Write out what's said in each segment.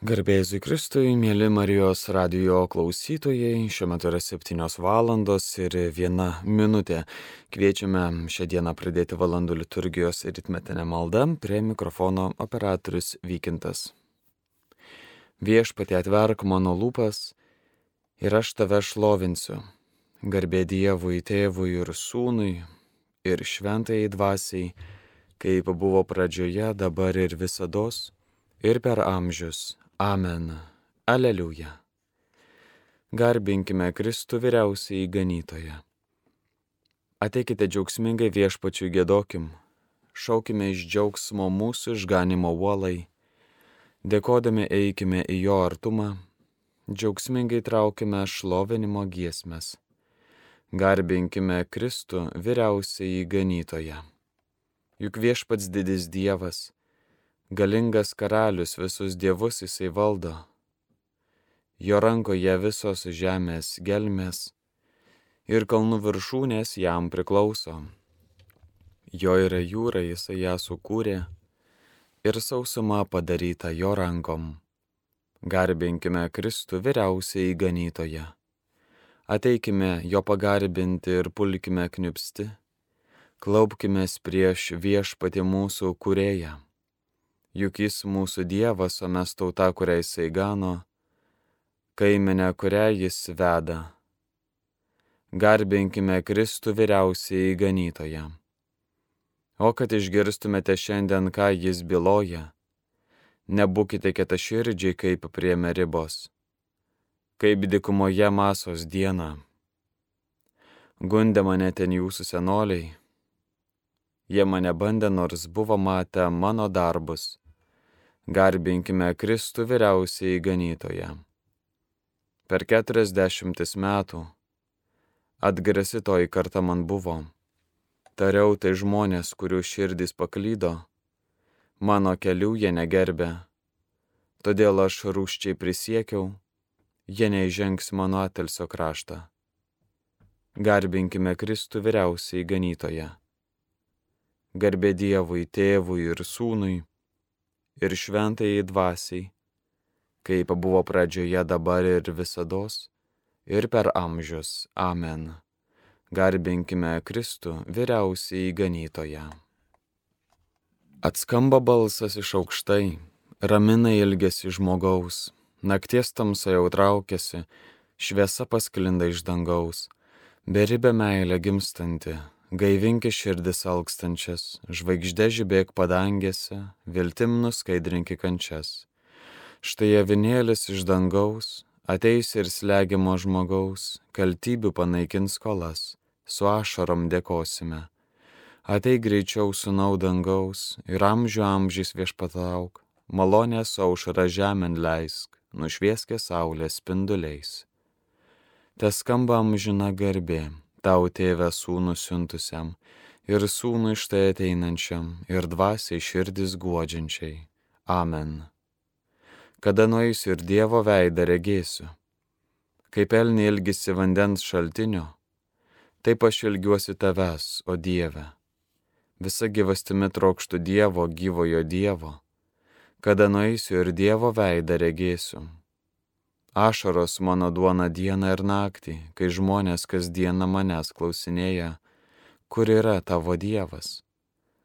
Garbėzui Kristui, mėly Marijos radio klausytojai, šiuo metu yra 7 valandos ir viena minutė. Kviečiame šią dieną pradėti valandų liturgijos ritmetinę maldą prie mikrofono operatorius Vykintas. Viešpatė atverk mano lūpas ir aš tave šlovinsiu. Garbė Dievui, tėvui ir sūnui ir šventai dvasiai, kaip buvo pradžioje, dabar ir visados ir per amžius Amen. Aleliuja. Garbinkime Kristų vyriausiai ganytoje. Ateikite džiaugsmingai viešpačiui gėdokim, šaukime iš džiaugsmo mūsų išganimo uolai, dėkodami eikime į jo artumą, džiaugsmingai traukime šlovinimo giesmes. Garbinkime Kristų vyriausiai ganytoje. Juk viešpats didis Dievas Galingas karalius visus dievus jisai valdo. Jo rankoje visos žemės gelmės ir kalnų viršūnės jam priklauso. Jo yra jūra, jisai ją sukūrė ir sausuma padaryta jo rankom. Garbinkime Kristų vyriausiai ganytoje. Ateikime jo pagarbinti ir pulkime knipsti. Klaupkime prieš viešpatį mūsų kurėją juk jis mūsų Dievas, o mes tauta, kurią jisai gano, kaiminę, kurią jis veda. Garbinkime Kristų vyriausiai ganytoje. O kad išgirstumėte šiandien, ką jis byloja, nebūkite ketaširdžiai kaip prie meribos, kaip dikumoje masos diena. Gundė mane ten jūsų senoliai, jie mane bandė, nors buvo matę mano darbus Garbinkime Kristų vyriausiai ganytoje. Per keturiasdešimtis metų atgrasitoji karta man buvo. Tariau tai žmonės, kurių širdys paklydo, mano kelių jie negerbė. Todėl aš rūščiai prisiekiau, jie neįžengs mano atelso kraštą. Garbinkime Kristų vyriausiai ganytoje. Garbė Dievui, tėvui ir sūnui ir šventai dvasiai, kaip buvo pradžioje dabar ir visados, ir per amžius. Amen. Garbinkime Kristų vyriausiai ganytoje. Atskamba balsas iš aukštai, ramina ilgesi žmogaus, nakties tamsa jau traukiasi, šviesa pasklinda iš dangaus, beribė meilė gimstanti, Gaivinki širdis alkstančias, žvaigždė žibėk padangėse, viltim nuskaidrinki kančias. Štai avinėlis iš dangaus, ateis ir slegiamo žmogaus, kaltybių panaikins skolas, su ašarom dėkosime. Atei greičiau sunau dangaus ir amžių amžys viešpatauk, malonės aušra žemėn leisk, nušvieskė saulės spinduliais. Te skamba amžina garbė tau tėvę sūnų siuntusiam ir sūnų iš tai ateinančiam ir dvasiai širdis guodžiančiai. Amen. Kada nueisiu ir Dievo veidą regėsiu, kaip elni ilgisi vandens šaltinio, taip aš ilgiuosi tavęs, o Dieve. Visa gyvastimi trokštų Dievo, gyvojo Dievo, kada nueisiu ir Dievo veidą regėsiu Ašaros mano duona dieną ir naktį, kai žmonės kasdieną manęs klausinėja, kur yra tavo Dievas.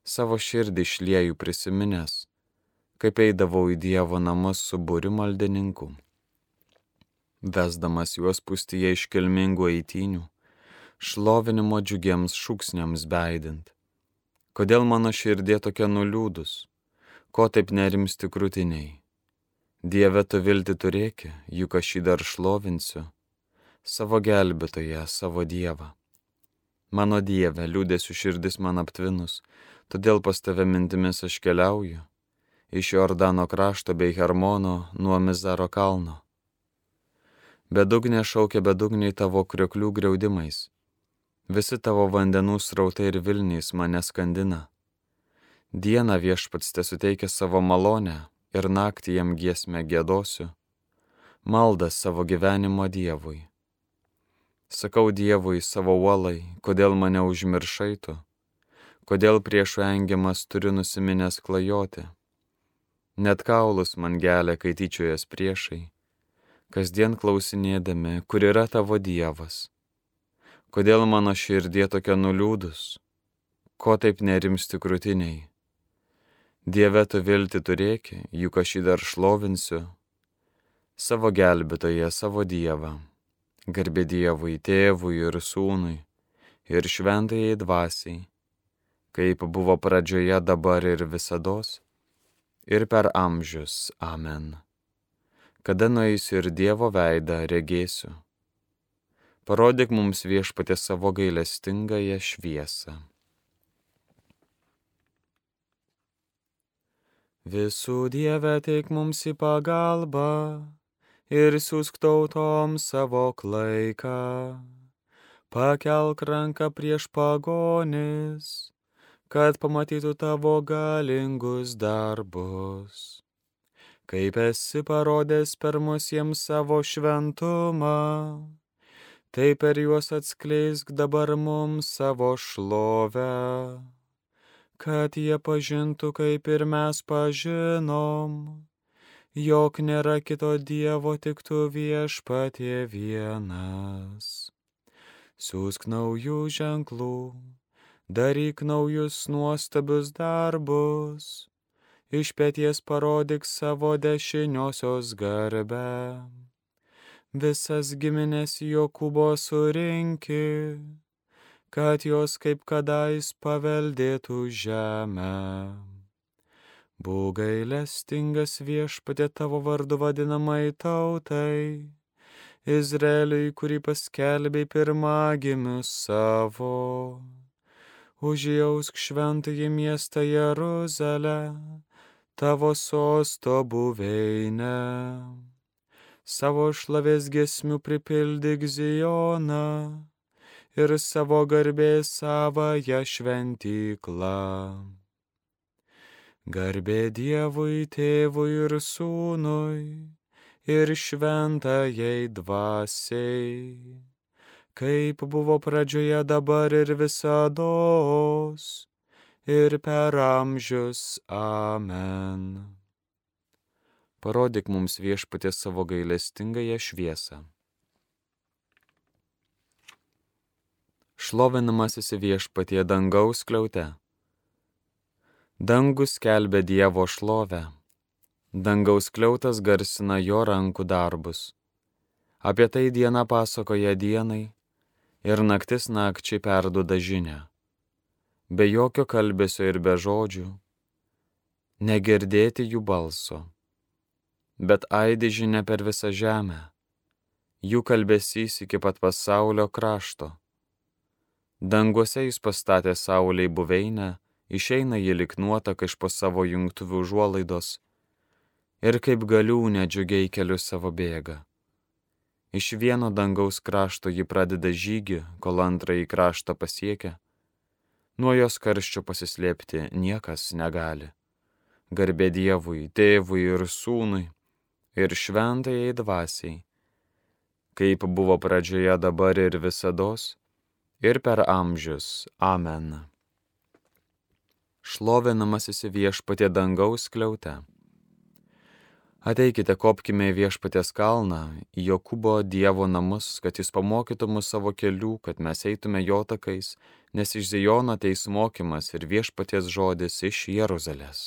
Savo širdį išliejų prisiminęs, kaip eidavau į Dievo namus su būriu maldininkų. Vesdamas juos pustyje iškilmingų eitinių, šlovinimo džiugiems šūksniams beidint. Kodėl mano širdė tokia nuliūdus, ko taip nerimsti krūtiniai? Dieve tu vilti turėki, juk aš jį dar šlovinsiu, savo gelbėtoje, savo Dievą. Mano Dieve, liūdėsiu širdis man aptvinus, todėl pas tave mintimis aš keliauju, iš Jordano krašto bei Hermono nuo Mizaro kalno. Bedugnė šaukia bedugniai tavo krioklių greudimais, visi tavo vandenų srautai ir Vilniais mane skandina. Dieną viešpats te suteikia savo malonę, ir naktį jam giesmę gėdosiu, maldą savo gyvenimo Dievui. Sakau Dievui savo uolai, kodėl mane užmiršai tu, kodėl priešų engiamas turiu nusiminęs klajoti. net kaulus man gelia, kai tyčiojas priešai, kasdien klausinėdami, kur yra tavo Dievas. Kodėl mano širdie tokia nuliūdus, ko taip nerimsti krūtiniai. Dieve tu vilti turėki, juk aš jį dar šlovinsiu, savo gelbėtoje, savo Dievą. Garbė Dievui, tėvui ir sūnui, ir šventajai dvasiai, kaip buvo pradžioje dabar ir visados ir per amžius. Amen. Kada nueisiu ir Dievo veidą regėsiu. Parodyk mums viešpatė savo gailestingąją šviesą. Visų Dieve teik mums į pagalbą ir siūsk tautom savo klaiką. Pakelk ranką prieš pagonis kad pamatytų tavo galingus darbus. Kaip esi parodęs per mus jiems savo šventumą, tai per juos atskleisk dabar mums savo šlovę, kad jie pažintų, kaip ir mes pažinom, jog nėra kito Dievo tik tu viešpatie vienas. Siūsk naujų ženklų daryk naujus nuostabius darbus, iš pėties parodyk savo dešiniosios garbę. Visas giminės Jokūbo surinki, kad jos kaip kadais paveldėtų žemę. Būk gailestingas viešpatė tavo vardu vadinamai tautai, Izraeliui, kurį paskelbė pirmagimius savo užjausk šventąjį miestą Jeruzalę, tavo sosto buveinę. Savo šlavės gesmių pripildyk Zijoną ir savo garbės savąją šventyklą. Garbė Dievui, tėvui ir sūnui ir šventajai dvasiai kaip buvo pradžioje dabar ir visados, ir per amžius. Amen. Parodyk mums viešpatė savo gailestingąją šviesą. Šlovinamasis viešpatie dangaus kliaute. Dangus kelbė Dievo šlovę. Dangaus kliautas garsina jo rankų darbus. Apie tai diena pasakoja dienai, ir naktis nakčiai perduoda žinę. Be jokio kalbėsio ir be žodžių, negirdėti jų balso, bet aidi žinia per visą žemę, jų kalbėsys iki pat pasaulio krašto. Danguose jis pastatė sauliai buveinę, išeina jį lik nuotaka iš po savo jungtuvių užuolaidos ir kaip galiūnė džiugiai keliu savo bėga. Iš vieno dangaus krašto ji pradeda žygį, kol antrąjį kraštą pasiekia. Nuo jos karščio pasislėpti niekas negali. Garbė Dievui, tėvui ir sūnui ir šventajai dvasiai, kaip buvo pradžioje dabar ir visados, ir per amžius. Amen. Šlovinamasis viešpatė dangaus kliaute. Ateikite, kopkime į viešpatės kalną, į Jokūbo Dievo namus, kad jis pamokytų mus savo kelių, kad mes eitume jo takais, nes iš Zijono ateis mokymas ir viešpaties žodis iš Jeruzalės.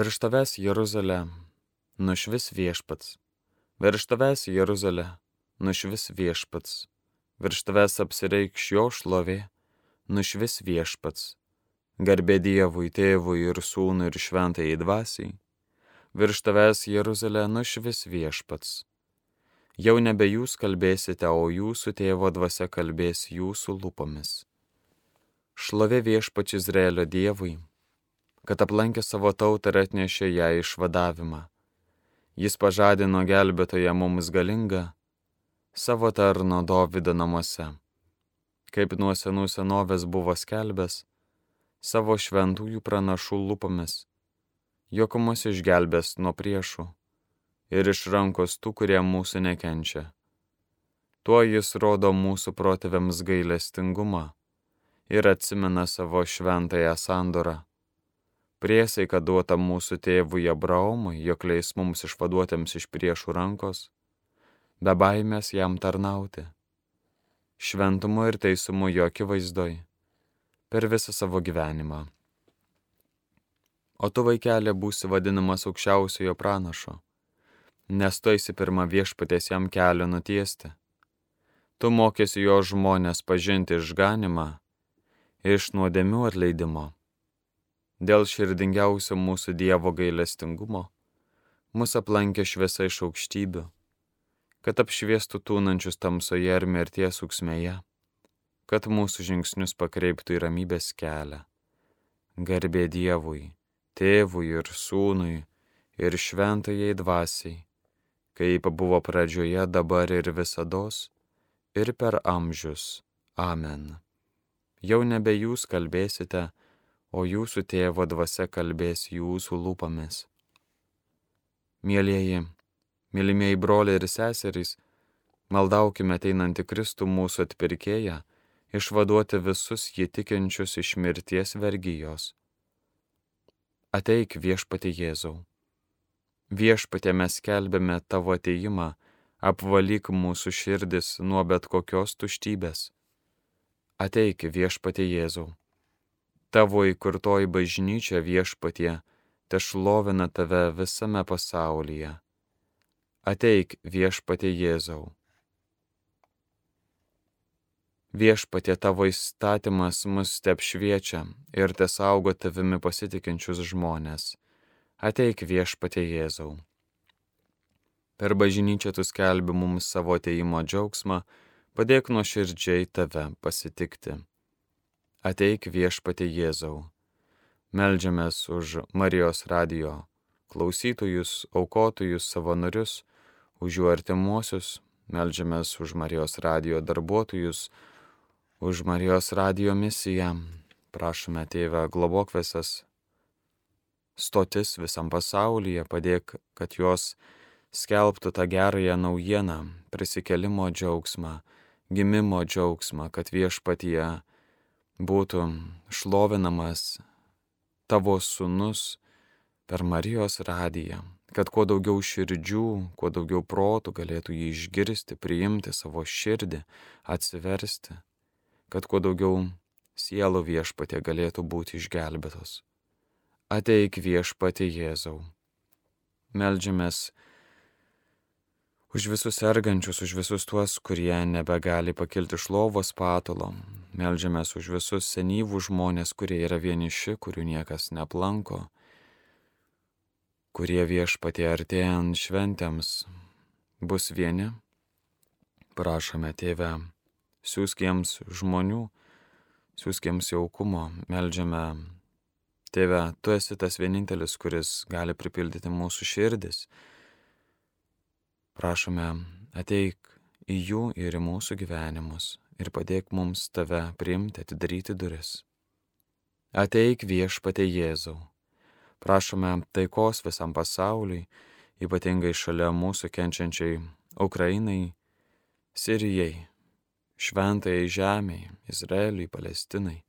Virš tavęs Jeruzalė, nušvis viešpats. Virš tavęs Jeruzalė, nušvis viešpats. Virš tavęs apsireikš jo šlovė, nušvis viešpats. Garbė Dievui, tėvui ir sūnui ir šventai dvasiai. Virš tavęs Jeruzalė nušvis viešpats. Jau nebe jūs kalbėsite, o jūsų tėvo dvasia kalbės jūsų lūpomis. Šlovė viešpač Izraelio Dievui kad aplankė savo tautą ir atnešė ją išvadavimą. Jis pažadino gelbėtoje mums galingą savo tarno Dovido namuose, kaip nuo senų senovės buvo skelbęs savo šventųjų pranašų lupomis, jog mus išgelbės nuo priešų ir iš rankos tų, kurie mūsų nekenčia. Tuo jis rodo mūsų protėviams gailestingumą ir atsimena savo šventąją sandorą priesaika duota mūsų tėvui Abraomui, jog leis mums išvaduotėms iš priešų rankos, be baimės jam tarnauti, šventumu ir teisumu jo akivaizdoj, per visą savo gyvenimą. O tu vaikelė būsi vadinamas aukščiausiojo pranašo, nes tu esi pirmą viešpatės jam kelią nutiesti. Tu mokėsi jo žmonės pažinti išganimą iš nuodėmių atleidimo Dėl širdingiausio mūsų Dievo gailestingumo mus aplankė šviesa iš aukštybių, kad apšviestų tūnančius tamsoje ir mirties uksmėje, kad mūsų žingsnius pakreiptų į ramybės kelią. Garbė Dievui, tėvui ir sūnui ir šventajai dvasiai, kaip buvo pradžioje, dabar ir visados, ir per amžius. Amen. Jau nebe jūs kalbėsite, o jūsų tėvo dvasia kalbės jūsų lūpomis. Mėlyjeji, mylimieji broliai ir seserys, maldaukime ateinantį Kristų mūsų atpirkėją, išvaduoti visus jį tikinčius iš mirties vergyjos. Ateik viešpati Jėzau. Viešpatė mes kelbėme tavo ateimą, apvalyk mūsų širdis nuo bet kokios tuštybės. Ateik viešpati Jėzau Tavo įkurtoji bažnyčia viešpatie, te šlovina tave visame pasaulyje. Ateik viešpatie Jėzau. Viešpatie tavo įstatymas mus te apšviečia ir te saugo tavimi pasitikinčius žmonės. Ateik viešpatie Jėzau. Per bažnyčią tu skelbi mums savo ateimo džiaugsmą, padėk nuo širdžiai tave pasitikti. Ateik viešpati Jėzau. Meldžiamės už Marijos radijo klausytojus, aukotojus, savanorius, už jų artimuosius, meldžiamės už Marijos radijo darbuotojus, už Marijos radijo misiją. Prašome tėvę globokvesas stotis visam pasaulyje, padėk, kad jos skelbtų tą gerąją naujieną, prisikelimo džiaugsmą, gimimo džiaugsmą, kad viešpatyje būtų šlovinamas tavo sunus per Marijos radiją, kad kuo daugiau širdžių, kuo daugiau protų galėtų jį išgirsti, priimti savo širdį, atsiversti, kad kuo daugiau sielų viešpatė galėtų būti išgelbėtos. Ateik viešpatė Jėzau. Meldžiamės už visus sergančius, už visus tuos, kurie nebegali pakilti iš lovos patolo. Meldžiamės už visus senyvų žmonės, kurie yra vieniši, kurių niekas neplanko, kurie viešpatie artėjant šventėms bus vieni. Prašome tėvę, siūskiems žmonių, siūskiems jaukumo, meldžiame tėvę, tu esi tas vienintelis, kuris gali pripildyti mūsų širdis. Prašome, ateik į jų ir į mūsų gyvenimus ir padėk mums tave priimti, atidaryti duris. Ateik viešpate Jėzau. Prašome taikos visam pasauliui, ypatingai šalia mūsų kenčiančiai Ukrainai, Sirijai, šventai žemiai, Izraeliui, Palestinai.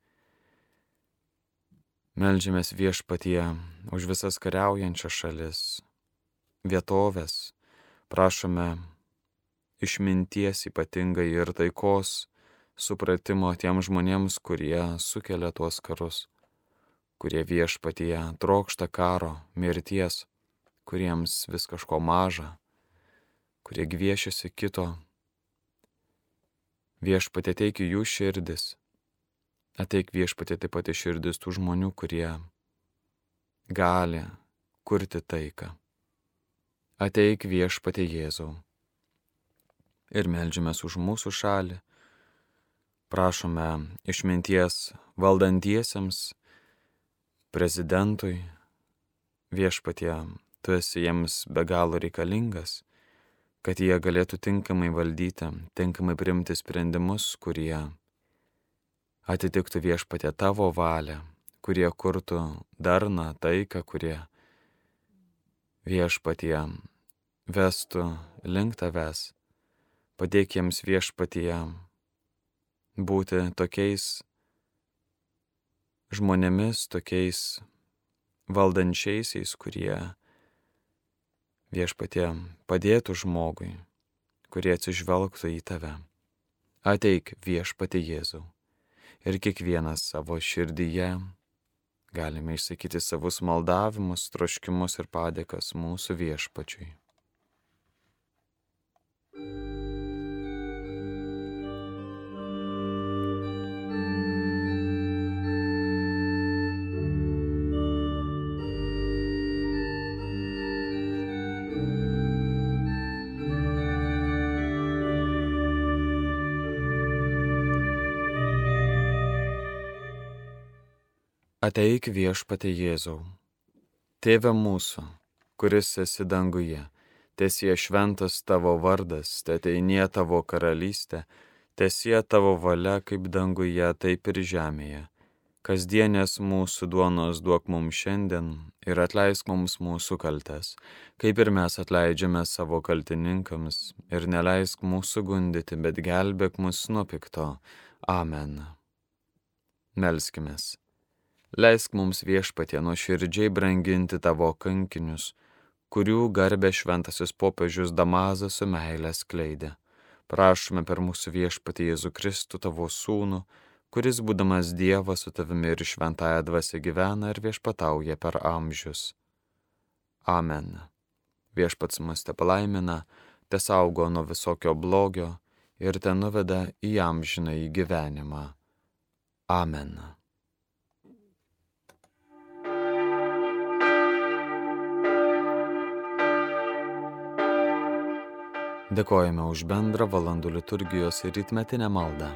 Meldžiamės viešpatie už visas kariaujančias šalis, vietovės, Prašome išminties ypatingai ir taikos supratimo tiem žmonėms, kurie sukelia tuos karus, kurie viešpatyje trokšta karo, mirties, kuriems vis kažko maža, kurie gviešiasi kito. Viešpatė teikia jų širdis, ateik viešpatė taip pat į širdis tų žmonių, kurie gali kurti taiką ateik viešpatė Jėzau. Ir melžiamės už mūsų šalį, prašome išminties valdantiesiems, prezidentui, viešpatie, tu esi jiems be galo reikalingas, kad jie galėtų tinkamai valdyti, tinkamai priimti sprendimus, kurie atitiktų viešpatė tavo valią, kurie kurtų darną, taiką, kurie viešpatie vestų link tavęs. Padėk jiems viešpatie būti tokiais žmonėmis, tokiais valdančiaisiais, kurie viešpatie padėtų žmogui, kurie atsižvelgtų į tave. Ateik viešpatė Jėzau ir kiekvienas savo širdyje galime išsakyti savus maldavimus, troškimus ir padėkas mūsų viešpačiui. Ateik viešpate Jėzau. Tėve mūsų, kuris esi danguje, tiesie šventas tavo vardas, teteinie tavo karalystė, tiesie tavo valia kaip danguje, taip ir žemėje. Kasdienės mūsų duonos duok mums šiandien ir atleisk mums mūsų kaltes, kaip ir mes atleidžiame savo kaltininkams, ir neleisk mūsų gundyti, bet gelbėk mus nuo pikto. Amen. Melskimės. Leisk mums viešpatie nuoširdžiai branginti tavo kankinius, kurių garbė šventasis popiežius Damazas su meilė skleidė. Prašome per mūsų viešpatį Jėzų Kristų tavo sūnų, kuris būdamas Dievas su tavimi ir šventąją dvasę gyvena ir viešpatauja per amžius. Amen. Viešpats mus te palaimina, te saugo nuo visokio blogio ir te nuveda į amžiną į gyvenimą. Amen. Dėkojame už bendrą valandų liturgijos ir rytmetinę maldą.